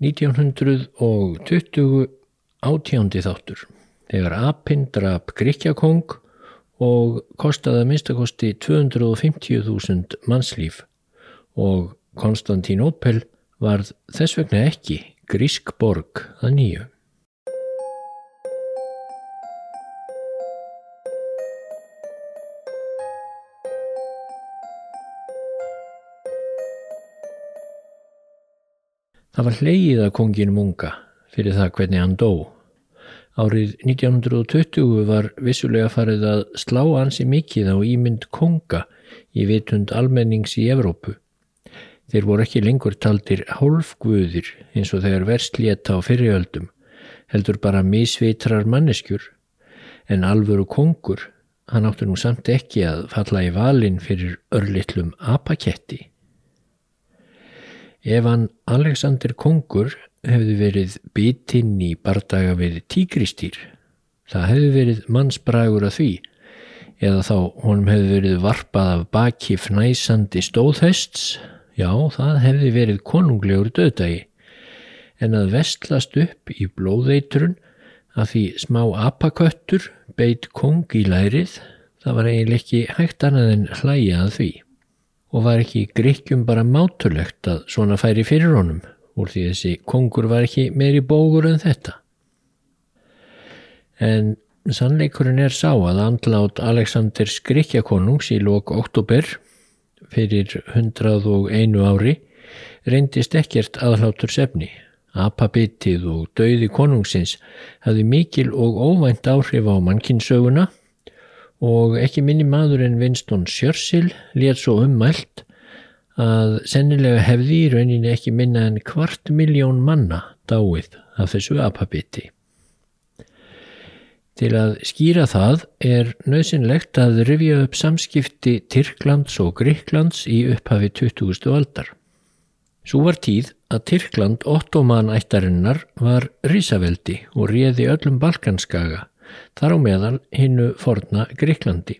1920 átjándi þáttur þegar Apinn drap Gríkjakong og kostaði að minnstakosti 250.000 mannslíf og Konstantín Opel varð þess vegna ekki Grísk borg að nýju. Það var hleyið að konginum unga fyrir það hvernig hann dó. Árið 1920 var vissulega farið að slá ansi mikið á ímynd konga í vitund almennings í Evrópu. Þeir voru ekki lengur taldir hálfguðir eins og þegar verslétta á fyriröldum, heldur bara misvitrar manneskjur, en alvöru kongur, hann áttu nú samt ekki að falla í valin fyrir örlittlum apaketti. Ef hann Alexander Kongur hefði verið bitinn í bardaga við tíkristýr, það hefði verið mannsbragur að því, eða þá honum hefði verið varpað af baki fnæsandi stóðhests, já það hefði verið konunglegur döðdagi, en að vestlast upp í blóðeitrun að því smá apaköttur beit kong í lærið, það var eiginlega ekki hægt annað en hlæja að því og var ekki gríkjum bara mátulegt að svona færi fyrir honum úr því þessi kongur var ekki meiri bógur en þetta. En sannleikurinn er sá að andlátt Alexander Skrikjakonungs í lók oktober fyrir 101 ári reyndist ekkert aðhlátur sefni. Apabitið og dauði konungsins hafði mikil og óvænt áhrif á mannkinsöguna og ekki minni maður en Winston Churchill létt svo ummælt að sennilega hefði í rauninni ekki minna en kvart miljón manna dáið af þessu apabiti. Til að skýra það er nöðsynlegt að rifja upp samskipti Tyrklands og Gríklands í upphafi 20. aldar. Svo var tíð að Tyrkland ottoman ættarinnar var risaveldi og réði öllum Balkanskaga þar á meðal hinnu forna Greiklandi.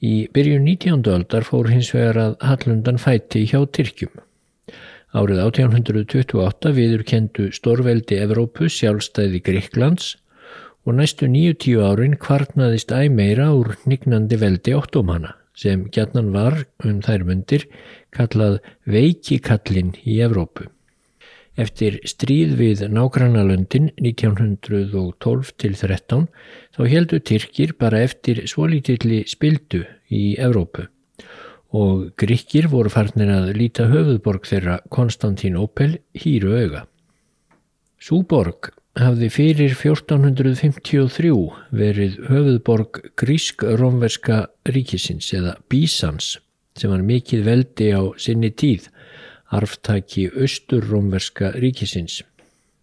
Í byrjun 19. aldar fór hins vegar að Hallundan fæti hjá Tyrkjum. Árið 1828 viður kendu stórveldi Evrópu sjálfstæði Greiklands og næstu 90 árin kvarnaðist æg meira úr nignandi veldi óttumana sem gætnan var um þær myndir kallað veikikallin í Evrópu. Eftir stríð við nágrannalöndin 1912-13 þá heldu Tyrkir bara eftir svolítilli spildu í Evrópu og Gríkir voru farnir að líta höfuðborg þeirra Konstantín Opel hýru auga. Súborg hafði fyrir 1453 verið höfuðborg grísk-rómverska ríkisins eða Bísans sem var mikið veldi á sinni tíð arftaki austurrómverska ríkisins.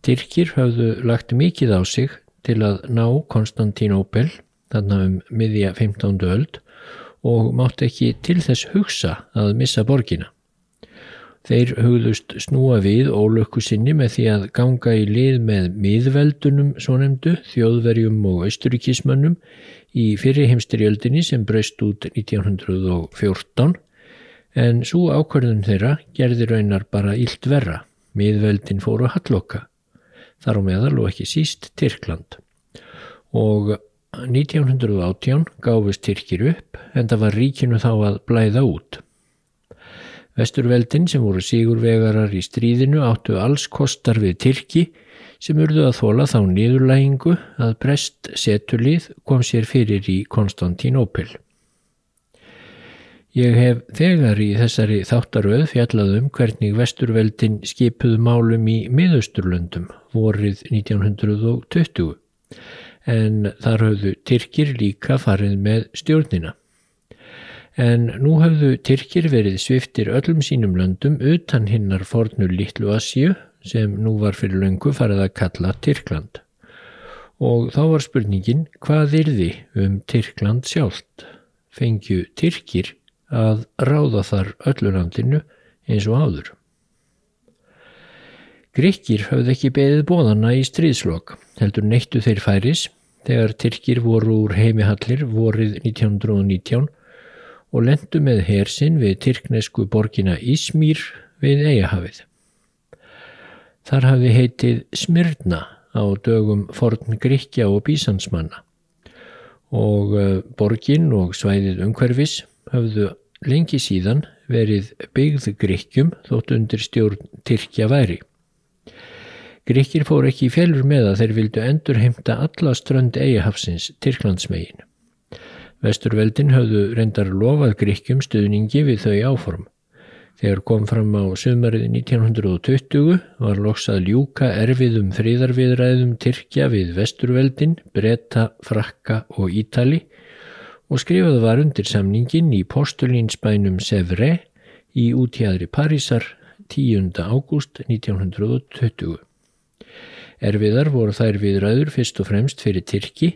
Tyrkir hafðu lagt mikið á sig til að ná Konstantínópel þarna um miðja 15. öld og mátt ekki til þess hugsa að missa borgina. Þeir hugðust snúa við ólökku sinni með því að ganga í lið með miðveldunum svo nefndu, þjóðverjum og austuríkismönnum í fyrir heimstyrjöldinni sem braust út 1914 en svo ákvörðun þeirra gerði raunar bara ílt verra, miðveldin fóru halloka, þar á meðal og ekki síst Tyrkland. Og 1918 gáfist Tyrkir upp en það var ríkinu þá að blæða út. Vesturveldin sem voru sigurvegarar í stríðinu áttu alls kostar við Tyrki sem urðu að þóla þá niðurlægingu að brest setulið kom sér fyrir í Konstantínópil. Ég hef þegar í þessari þáttaröð fjallað um hvernig vesturveldin skipuðu málum í miðausturlöndum vorið 1920 en þar hafðu Tyrkir líka farið með stjórnina. En nú hafðu Tyrkir verið sviftir öllum sínum löndum utan hinnar fornu Littlu Asju sem nú var fyrir löngu farið að kalla Tyrkland. Og þá var spurningin hvað yrði um Tyrkland sjálft? Fengju Tyrkir að ráða þar öllu landinu eins og áður. Gríkir hafði ekki beðið bóðana í stríðslokk, heldur neittu þeir færis þegar Tyrkir voru úr heimihallir vorið 1919 og lendu með hersinn við tyrknesku borgina Ísmýr við Eyjahafið. Þar hafi heitið Smyrna á dögum forn Gríkja og Bísansmanna og eh, borgin og svæðið umhverfis hafðu lengi síðan verið byggð Gríkjum þótt undir stjórn Tyrkja væri. Gríkir fór ekki í fjellur með að þeir vildu endur heimta alla strönd eigahafsins Tyrklandsmegin. Vesturveldin hafðu reyndar lofað Gríkjum stuðningi við þau áform. Þegar kom fram á sömarið 1920 var loksað ljúka erfiðum fríðarviðræðum Tyrkja við Vesturveldin, Breta, Frakka og Ítali og skrifað var undir samningin í postulínsbænum Sevre í útjæðri Parísar 10. ágúst 1920. Erfiðar voru þær viðræður fyrst og fremst fyrir Tyrki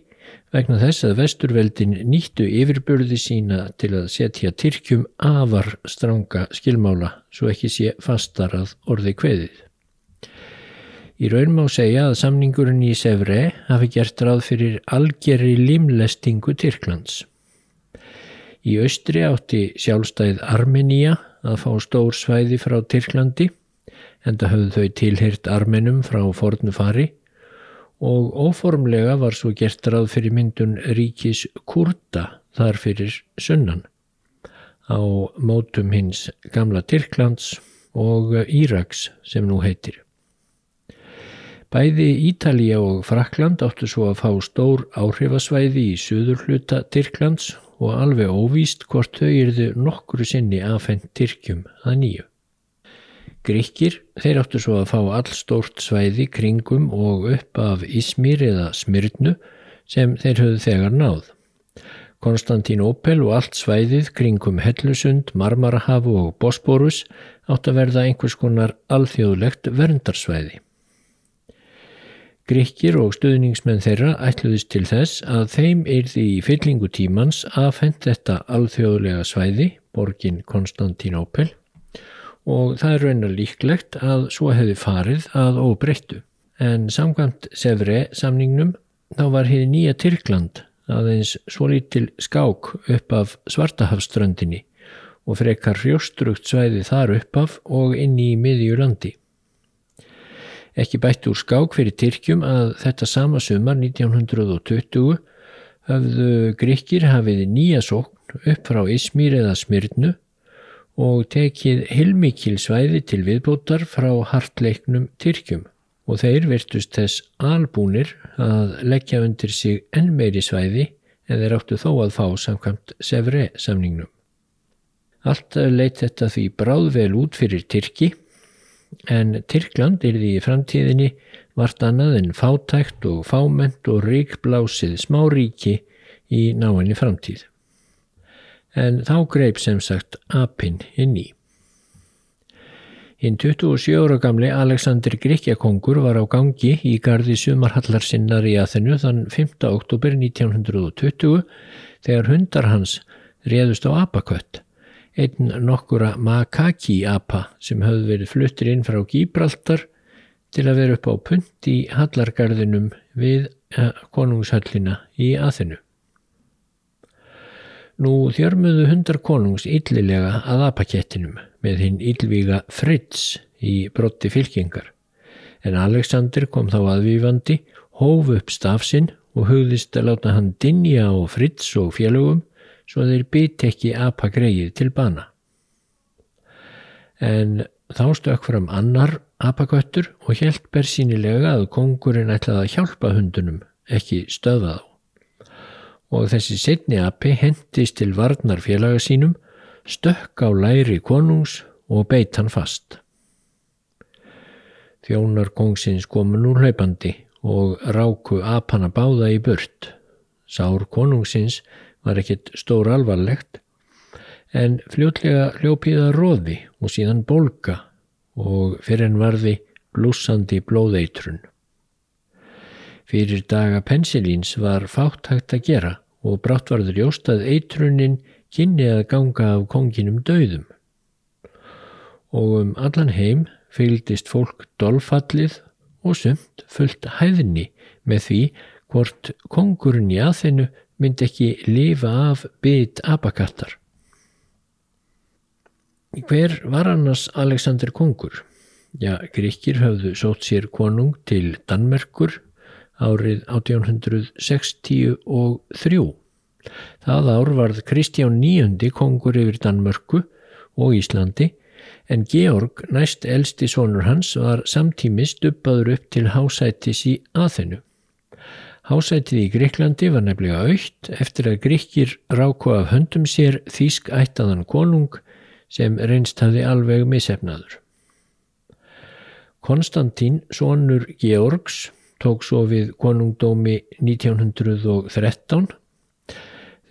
vegna þess að vesturveldin nýttu yfirbörði sína til að setja Tyrkjum afar stranga skilmála svo ekki sé fastar að orði kveðið. Í raun má segja að samningurinn í Sevre hafi gert ráð fyrir algjörri limlestingu Tyrklands. Í austri átti sjálfstæð Armenia að fá stór svæði frá Tyrklandi en það höfðu þau tilhirt armenum frá fornu fari og óformlega var svo gert ráð fyrir myndun ríkis Kurta þar fyrir sunnan á mótum hins gamla Tyrklands og Íraks sem nú heitir. Bæði Ítalija og Frakland áttu svo að fá stór áhrifasvæði í söður hluta Tyrklands og alveg óvíst hvort þau yrðu nokkru sinni aðfendt Tyrkjum að nýju. Gríkir þeir áttu svo að fá allstórt svæði kringum og upp af Ismir eða Smyrnu sem þeir höfðu þegar náð. Konstantín Opel og allt svæðið kringum Hellusund, Marmarahafu og Bosporus átt að verða einhvers konar alþjóðlegt verndarsvæði. Gríkir og stuðningsmenn þeirra ætluðist til þess að þeim eirði í fyllingu tímans aðfend þetta alþjóðlega svæði, borgin Konstantínópel og það er raunar líklegt að svo hefði farið að óbreyttu. En samkvæmt Sevre samningnum þá var hér nýja Tyrkland aðeins svo lítil skák upp af Svartahafströndinni og frekar hrjóstrugt svæði þar upp af og inn í miðjulandi. Ekki bætt úr skák fyrir Tyrkjum að þetta sama sumar 1920 hafðu Gríkir hafið nýja sókn upp frá Ismír eða Smyrnu og tekið hilmikil svæði til viðbótar frá hartleiknum Tyrkjum og þeir virtust þess albúnir að leggja undir sig enn meiri svæði en þeir áttu þó að fá samkvæmt Sevre samningnum. Allt leitt þetta því bráðvel út fyrir Tyrki en Tyrkland er því í framtíðinni vart annað en fátækt og fáment og ríkblásið smáríki í náinni framtíð. En þá greip sem sagt apinn inn í. Hinn 27 ára gamli Alexander Gríkjakongur var á gangi í gardi sumarhallar sinnar í aðhennu þann 5. oktober 1920 þegar hundar hans réðust á apakött einn nokkura makaki-apa sem höfðu verið fluttir inn frá Gíbraltar til að vera upp á punt í hallargarðinum við eh, konungshöllina í aðinu. Nú þjörmuðu hundar konungs yllilega að apakettinum með hinn yllvíga Fritz í brotti fylkingar en Alexander kom þá aðvífandi, hóf upp stafsinn og hugðist að láta hann dinja á Fritz og fjölugum svo þeir bytt ekki apagreið til bana. En þá stökk fram annar apaköttur og hjælt bersýnilega að kongurinn ætlaði að hjálpa hundunum, ekki stöða þá. Og þessi setni api hendist til varnar félaga sínum, stökk á læri konungs og beitt hann fast. Þjónar kongsins komu nú hlaupandi og ráku apana báða í burt. Sár konungsins var ekkit stór alvarlegt en fljótlega hljópiða róði og síðan bólka og fyrir en varði blúsandi blóðeitrun. Fyrir daga pensilíns var fátt hægt að gera og brátt varður jóst að eitrunin kynni að ganga af konginum döðum. Og um allan heim fylgdist fólk dolfallið og sumt fullt hæðni með því hvort kongurinn í aðþennu myndi ekki lifa af bytt abakattar. Hver var annars Alexander Kongur? Já, gríkir höfðu sótt sér konung til Danmerkur árið 1863. Það ár varð Kristján IX kongur yfir Danmörku og Íslandi en Georg, næst elsti sonur hans, var samtímis dubbaður upp til hásætis í aðhennu. Hásætið í Greiklandi var nefnilega aukt eftir að Gríkir ráku af höndum sér þýsk ættaðan konung sem reynst hafi alveg misefnaður. Konstantín, sonur Georgs, tók svo við konungdómi 1913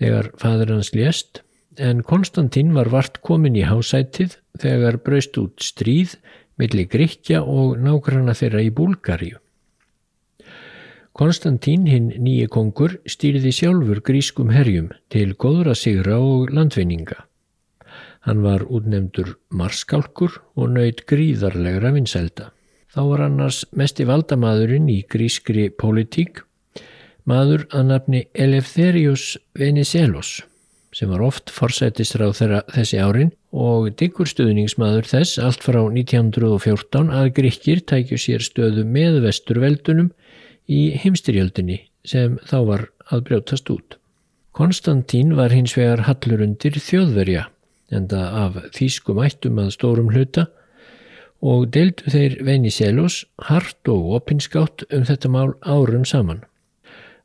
þegar fadur hans lést en Konstantín var vart komin í hásætið þegar braust út stríð millir Gríkja og nákvæmna þeirra í Búlgaríu. Konstantín hinn nýje kongur stýrði sjálfur grískum herjum til góðra sigra og landvinninga. Hann var útnemdur marskálkur og nöyð gríðarlegra vinsælda. Þá var annars mesti valdamadurinn í grískri politík, maður að nafni Eleftherius Venizelos sem var oft forsættisráð þessi árin og diggur stuðningsmaður þess allt frá 1914 að Gríkir tækju sér stöðu með vesturveldunum í heimstyrjöldinni sem þá var að brjótast út. Konstantín var hins vegar hallur undir þjóðverja enda af þýskum ættum að stórum hluta og deildu þeir Venizelos hart og opinskátt um þetta mál árum saman.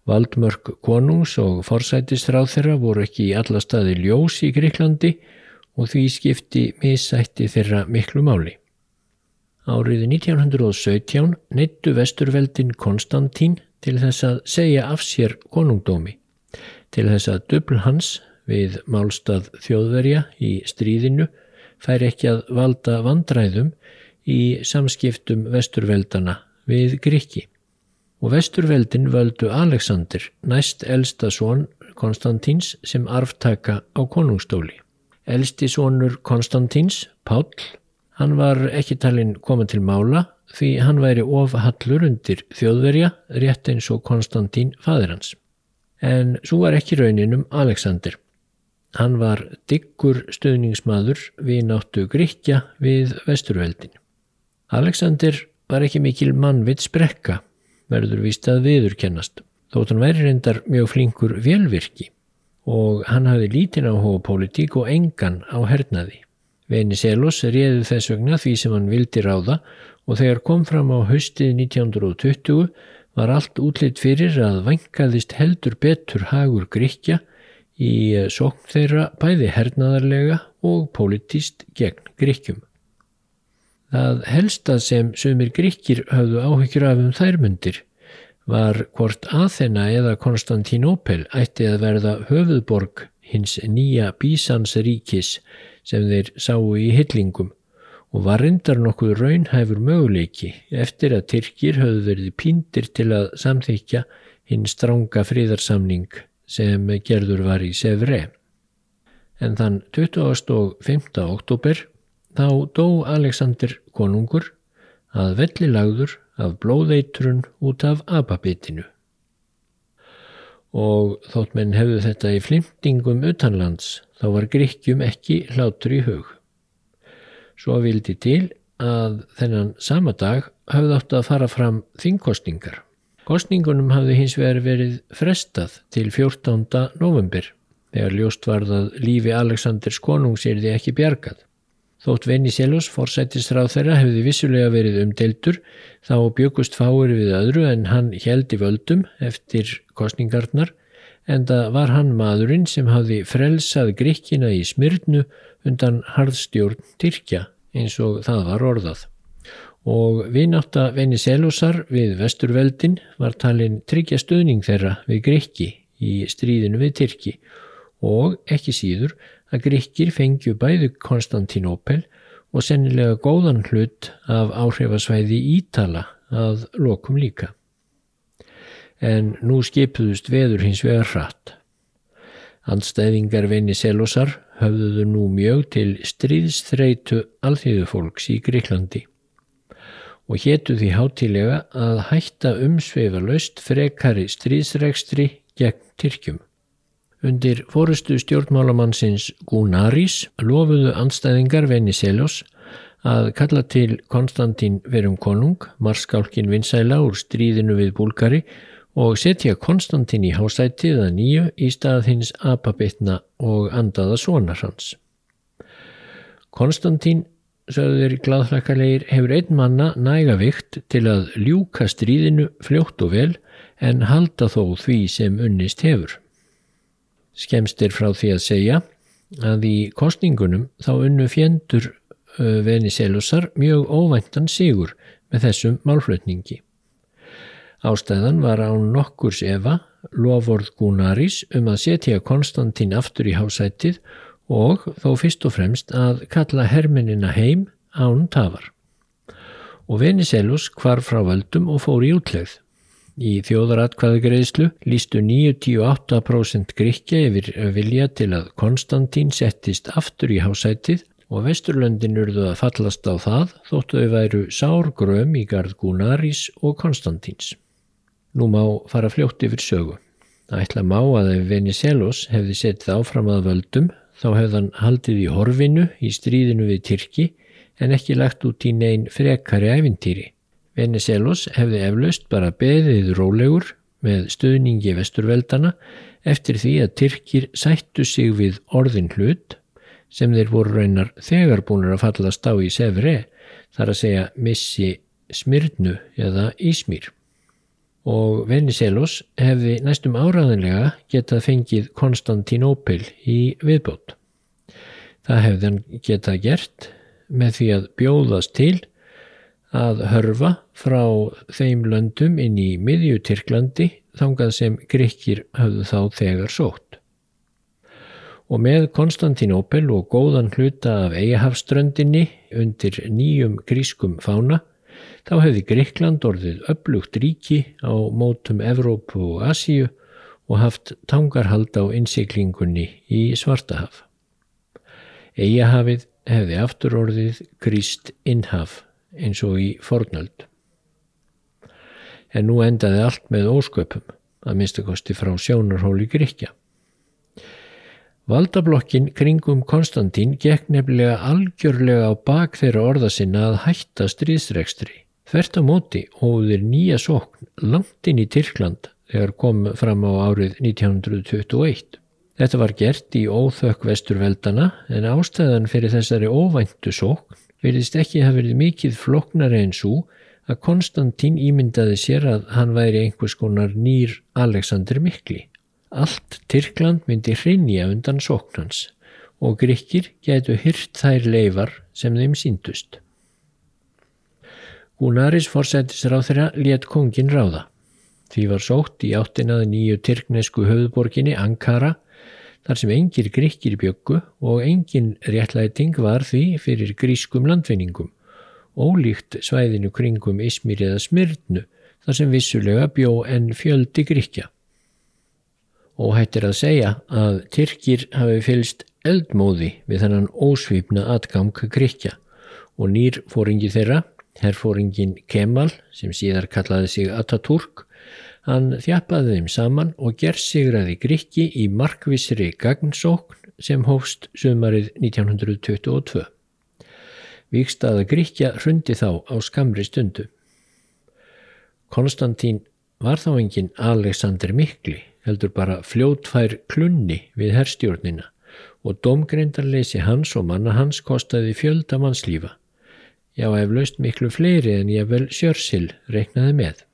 Valdmörk konungs og forsætistráð þeirra voru ekki í alla staði ljós í Greiklandi og því skipti missætti þeirra miklu máli. Árið 1917 neittu vesturveldin Konstantín til þess að segja af sér konungdómi, til þess að dubl hans við málstað þjóðverja í stríðinu fær ekki að valda vandræðum í samskiptum vesturveldana við Gríki. Og vesturveldin völdu Alexander, næst elsta són Konstantíns sem arftaka á konungstóli. Elsti sónur Konstantíns, Páll, hann var ekki talinn koma til mála því hann væri ofhallur undir þjóðverja rétt eins og Konstantín fadir hans. En svo var ekki rauninum Alexander. Hann var diggur stuðningsmaður við náttu Gríkja við vesturveldin. Alexander var ekki mikil mannvitt sprekka, verður vist að viðurkennast, þótt hann væri reyndar mjög flinkur velvirki og hann hafði lítinn áhuga politík og engan á hernaði. Venizelos réði þess vegna því sem hann vildi ráða og þegar kom fram á haustið 1920 var allt útlitt fyrir að vankaðist heldur betur hagur Gríkja í sókn þeirra bæði hernaðarlega og politíst gegn Gríkjum. Það helsta sem sumir gríkir höfðu áhyggjur af um þærmundir var hvort Aþena eða Konstantínópel ætti að verða höfuðborg hins nýja Bísansríkis sem þeir sáu í hyllingum og var reyndar nokkuð raunhæfur möguleiki eftir að Tyrkir höfðu verið píndir til að samþykja hinn stránga fríðarsamning sem gerður var í Sevre. En þann 25. oktober Þá dó Alexander konungur að velli lagður af blóðeitrun út af ababitinu. Og þótt menn hefðu þetta í flimtingum utanlands þá var gríkjum ekki hlátur í hug. Svo vildi til að þennan sama dag hafði átt að fara fram þingkostningar. Kostningunum hafði hins vegar verið frestað til 14. november þegar ljóst varð að lífi Alexanders konungs er því ekki bjargað. Þótt Venizelos forsættisráð þeirra hefði vissulega verið umdeltur þá byggust fáir við öðru en hann heldi völdum eftir kostningarnar en það var hann maðurinn sem hafði frelsað grikkina í smyrnu undan harðstjórn Tyrkja eins og það var orðað. Og vináta Venizelosar við vesturveldin var talin tryggja stöðning þeirra við grikki í stríðinu við Tyrki og ekki síður að gríkir fengju bæðu Konstantinopel og sennilega góðan hlut af áhrifasvæði Ítala að lokum líka. En nú skipuðust veður hins vegar hratt. Andstæðingar Venizelosar höfðuðu nú mjög til stríðsþreitu alþýðufólks í Gríklandi og héttu því hátilega að hætta umsveifa löst frekari stríðsregstri gegn Tyrkjum. Undir fórustu stjórnmálamannsins Gunaris lofuðu anstæðingar Venizelos að kalla til Konstantín verum konung, marskálkin vinsæla úr stríðinu við búlgari og setja Konstantín í hásætið að nýju í stað hins apabitna og andaða sonar hans. Konstantín, sögður gladhlakalegir, hefur einn manna næga vikt til að ljúka stríðinu fljótt og vel en halda þó því sem unnist hefur. Skemst er frá því að segja að í kostningunum þá unnu fjendur Veniselusar mjög óvæntan sigur með þessum málflutningi. Ástæðan var án nokkurs Eva, lofórð Gunaris um að setja Konstantín aftur í hásætið og þó fyrst og fremst að kalla herminina heim án tafar. Og Veniselus hvar frá völdum og fór í útlegð. Í þjóðaratkvæðagreðslu lístu 98% gríkja yfir vilja til að Konstantín settist aftur í hásætið og Vesturlöndin urðu að fallast á það þóttu þau væru sárgröm í gard Gunaris og Konstantíns. Nú má fara fljótt yfir sögu. Það ætla má að ef Venizelos hefði setið áfram að völdum þá hefðan haldið í horfinu í stríðinu við Tyrki en ekki lagt út í neyn frekari æfintýri. Venizelos hefði eflaust bara beðið rólegur með stöðningi vesturveldana eftir því að Tyrkir sættu sig við orðin hlut sem þeir voru raunar þegar búinur að fallast á í Sevre þar að segja missi Smyrnu eða Ísmýr. Og Venizelos hefði næstum áraðanlega getað fengið Konstantinopel í viðbót. Það hefði hann getað gert með því að bjóðast til að hörfa frá þeim löndum inn í miðjutyrklandi þangað sem Gríkir hafðu þá þegar sótt. Og með Konstantinopel og góðan hluta af eigahafströndinni undir nýjum grískum fána þá hefði Gríkland orðið upplugt ríki á mótum Evrópu og Asíu og haft tangarhald á innsiklingunni í Svartahaf. Eigahafið hefði aftur orðið Gríst innhaf eins og í fornöld. En nú endaði allt með ósköpum, að minnstakosti frá sjónarhóli Gríkja. Valdablokkin kringum Konstantín gekk nefnilega algjörlega á bak þeirra orða sinna að hætta stríðsregstri. Þvert á móti hóður nýja sókn langt inn í Tyrkland þegar kom fram á árið 1921. Þetta var gert í óþökk vesturveldana en ástæðan fyrir þessari óvæntu sókn verðist ekki hafa verið mikið floknari en svo að Konstantín ímyndaði sér að hann væri einhvers konar nýr Alexander Mikli. Allt Tyrkland myndi hrinja undan sóknans og gríkir getu hyrt þær leifar sem þeim síndust. Gunaris forsættisráð þeirra let kongin ráða. Því var sótt í áttinaði nýju tyrknesku höfðborginni Ankara þar sem engir gríkir bjöggu og engin réttlæting var því fyrir grískum landvinningum, ólíkt svæðinu kringum Ismir eða Smyrnu þar sem vissulega bjó en fjöldi gríkja. Og hættir að segja að Tyrkir hafi fylst eldmóði við þannan ósvipna atgang gríkja og nýr fóringi þeirra, herrfóringin Kemal sem síðar kallaði sig Ataturk, Hann þjappaði þeim saman og gerðsigraði Grikki í markvísri gagnsókn sem hófst sömarið 1922. Víkstaða Grikja hrundi þá á skamri stundu. Konstantín var þá engin Alexander Mikli, heldur bara fljótfær klunni við herrstjórnina og domgreindarleysi hans og manna hans kostaði fjölda mannslífa. Já, eflaust miklu fleiri en ég vel sjörsil reiknaði með.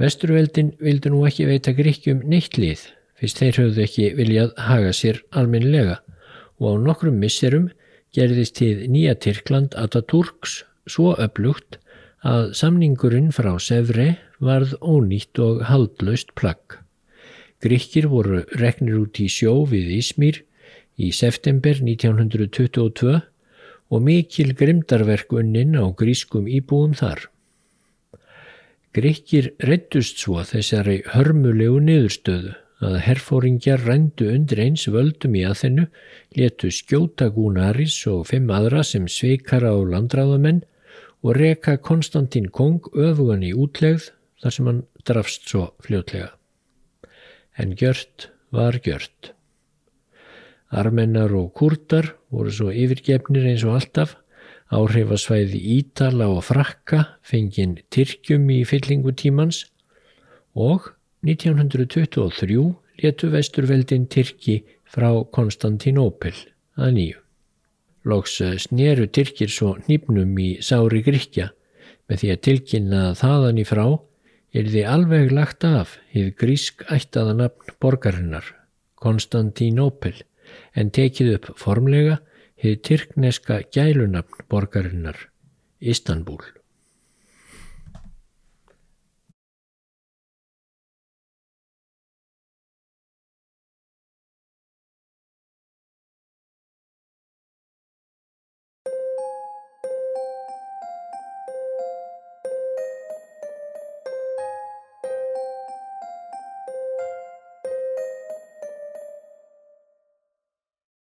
Vesturveldin vildu nú ekki veita gríkjum neitt lið fyrst þeir höfðu ekki viljað haga sér alminlega og á nokkrum misserum gerðist til nýja Tyrkland Ataturks svo upplugt að samningurinn frá Sevre varð ónýtt og haldlaust plagg. Gríkir voru reknir út í sjó við Ísmýr í september 1922 og mikil grimdarverk unnin á grískum íbúum þar. Gríkir reyndust svo þessari hörmulegu niðurstöðu að herfóringjar rændu undir eins völdum í aðhennu, letu skjóta Gúnaris og fimm aðra sem sveikara á landráðamenn og reka Konstantín Kong öfugan í útlegð þar sem hann drafst svo fljótlega. En gjört var gjört. Armennar og kurtar voru svo yfirgefnir eins og alltaf áhrifasvæði Ítala og Frakka fengin Tyrkjum í fyllingu tímans og 1923 letu vesturveldin Tyrki frá Konstantinópel að nýju. Lóks sneru Tyrkir svo nýpnum í sári Gríkja með því að tilkynna þaðan í frá er því alveg lagt af hið grísk ættaða nafn borgarinnar, Konstantinópel, en tekið upp formlega hið tyrkneska gælunafn borgarinnar, Istanbul.